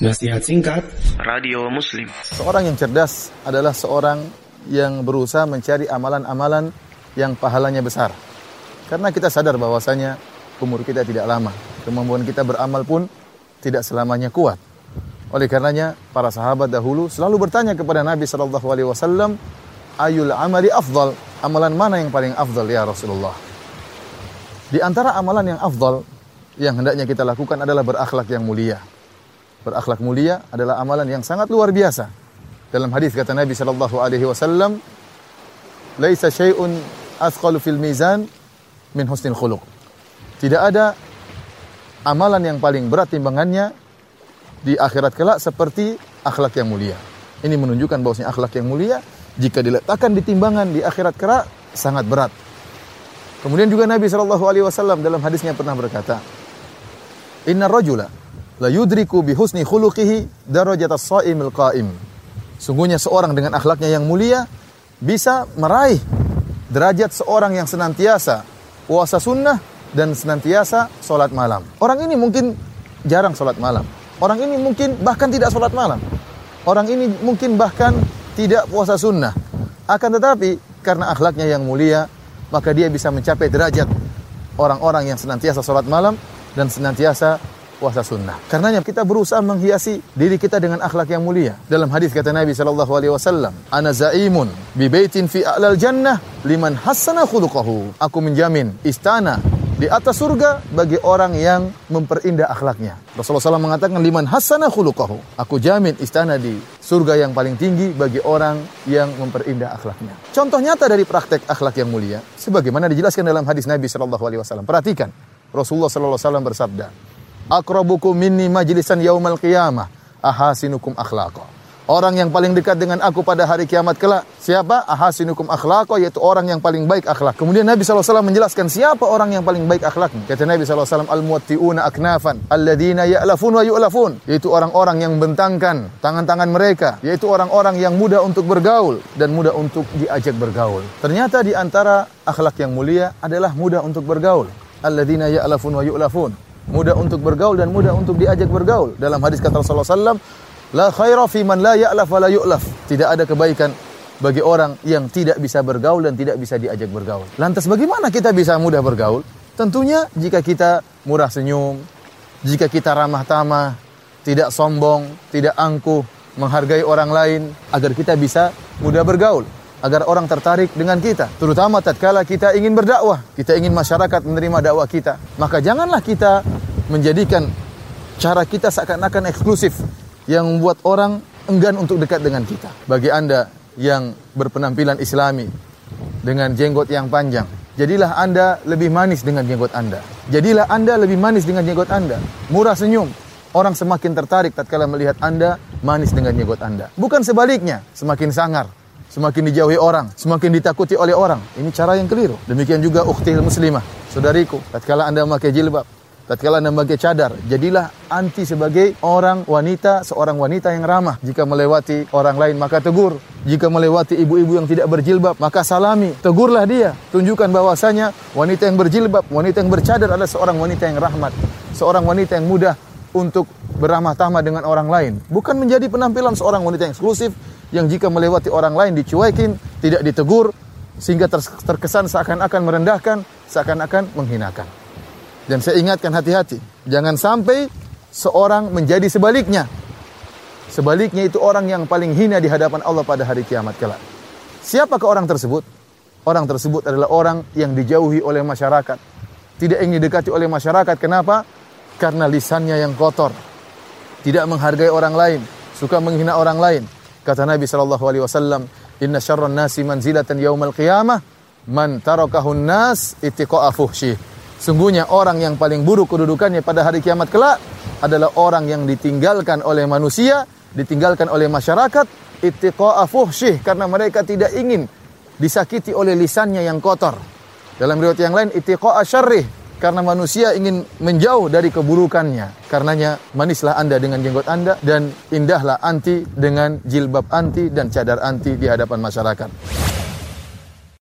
Nasihat singkat Radio Muslim. Seorang yang cerdas adalah seorang yang berusaha mencari amalan-amalan yang pahalanya besar. Karena kita sadar bahwasanya umur kita tidak lama. Kemampuan kita beramal pun tidak selamanya kuat. Oleh karenanya para sahabat dahulu selalu bertanya kepada Nabi Shallallahu alaihi wasallam, "Ayul amali afdal?" Amalan mana yang paling afdal ya Rasulullah? Di antara amalan yang afdal yang hendaknya kita lakukan adalah berakhlak yang mulia berakhlak mulia adalah amalan yang sangat luar biasa. Dalam hadis kata Nabi sallallahu alaihi wasallam, "Laisa syai'un athqalu fil mizan min husnil khuluq." Tidak ada amalan yang paling berat timbangannya di akhirat kelak seperti akhlak yang mulia. Ini menunjukkan bahwasanya akhlak yang mulia jika diletakkan di timbangan di akhirat kelak sangat berat. Kemudian juga Nabi Shallallahu Alaihi Wasallam dalam hadisnya pernah berkata, Inna rajula la yudriku bi husni khuluqihi darajat as-saimil qaim. Sungguhnya seorang dengan akhlaknya yang mulia bisa meraih derajat seorang yang senantiasa puasa sunnah dan senantiasa sholat malam. Orang ini mungkin jarang sholat malam. Orang ini mungkin bahkan tidak sholat malam. Orang ini mungkin bahkan tidak puasa sunnah. Akan tetapi karena akhlaknya yang mulia, maka dia bisa mencapai derajat orang-orang yang senantiasa sholat malam dan senantiasa puasa sunnah. Karenanya kita berusaha menghiasi diri kita dengan akhlak yang mulia. Dalam hadis kata Nabi sallallahu alaihi wasallam, "Ana zaimun bi baitin fi a'lal jannah liman hassana khuluquhu." Aku menjamin istana di atas surga bagi orang yang memperindah akhlaknya. Rasulullah SAW mengatakan liman hasana khuluquhu. Aku jamin istana di surga yang paling tinggi bagi orang yang memperindah akhlaknya. Contoh nyata dari praktek akhlak yang mulia sebagaimana dijelaskan dalam hadis Nabi Shallallahu alaihi wasallam. Perhatikan. Rasulullah sallallahu alaihi wasallam bersabda, akrabukum minni majlisan yaumal qiyamah ahasinukum akhlaqa. Orang yang paling dekat dengan aku pada hari kiamat kelak siapa? Ahasinukum akhlaqa yaitu orang yang paling baik akhlak. Kemudian Nabi SAW menjelaskan siapa orang yang paling baik akhlaknya. Kata Nabi SAW al-muwatti'una aknafan alladzina ya'lafun wa yu'lafun yaitu orang-orang yang bentangkan tangan-tangan mereka yaitu orang-orang yang mudah untuk bergaul dan mudah untuk diajak bergaul. Ternyata di antara akhlak yang mulia adalah mudah untuk bergaul. Alladzina ya'lafun wa yu'lafun mudah untuk bergaul dan mudah untuk diajak bergaul. Dalam hadis kata Rasulullah SAW, La khaira fi man la ya'laf wa la yu'laf. Tidak ada kebaikan bagi orang yang tidak bisa bergaul dan tidak bisa diajak bergaul. Lantas bagaimana kita bisa mudah bergaul? Tentunya jika kita murah senyum, jika kita ramah tamah, tidak sombong, tidak angkuh, menghargai orang lain, agar kita bisa mudah bergaul agar orang tertarik dengan kita. Terutama tatkala kita ingin berdakwah, kita ingin masyarakat menerima dakwah kita. Maka janganlah kita menjadikan cara kita seakan-akan eksklusif yang membuat orang enggan untuk dekat dengan kita. Bagi Anda yang berpenampilan islami dengan jenggot yang panjang, jadilah Anda lebih manis dengan jenggot Anda. Jadilah Anda lebih manis dengan jenggot Anda. Murah senyum. Orang semakin tertarik tatkala melihat Anda manis dengan jenggot Anda. Bukan sebaliknya, semakin sangar semakin dijauhi orang, semakin ditakuti oleh orang. Ini cara yang keliru. Demikian juga ukhtil muslimah, saudariku, tatkala Anda memakai jilbab, tatkala Anda memakai cadar, jadilah anti sebagai orang wanita, seorang wanita yang ramah. Jika melewati orang lain maka tegur. Jika melewati ibu-ibu yang tidak berjilbab, maka salami, tegurlah dia. Tunjukkan bahwasanya wanita yang berjilbab, wanita yang bercadar adalah seorang wanita yang rahmat, seorang wanita yang mudah untuk beramah tamah dengan orang lain. Bukan menjadi penampilan seorang wanita yang eksklusif, yang jika melewati orang lain dicuekin, tidak ditegur, sehingga terkesan seakan-akan merendahkan, seakan-akan menghinakan. Dan saya ingatkan hati-hati, jangan sampai seorang menjadi sebaliknya. Sebaliknya itu orang yang paling hina di hadapan Allah pada hari kiamat kelak. Siapakah orang tersebut? Orang tersebut adalah orang yang dijauhi oleh masyarakat. Tidak ingin didekati oleh masyarakat. Kenapa? Karena lisannya yang kotor. Tidak menghargai orang lain. Suka menghina orang lain Kata Nabi sallallahu alaihi wasallam, "Inna syarran nasi manzilatan yaumal qiyamah man tarakahun nas ittiqa'a fuhsyih." Sungguhnya orang yang paling buruk kedudukannya pada hari kiamat kelak adalah orang yang ditinggalkan oleh manusia, ditinggalkan oleh masyarakat ittiqa'a fuhsyih karena mereka tidak ingin disakiti oleh lisannya yang kotor. Dalam riwayat yang lain ittiqa'a syarrih karena manusia ingin menjauh dari keburukannya. Karenanya manislah Anda dengan jenggot Anda dan indahlah anti dengan jilbab anti dan cadar anti di hadapan masyarakat.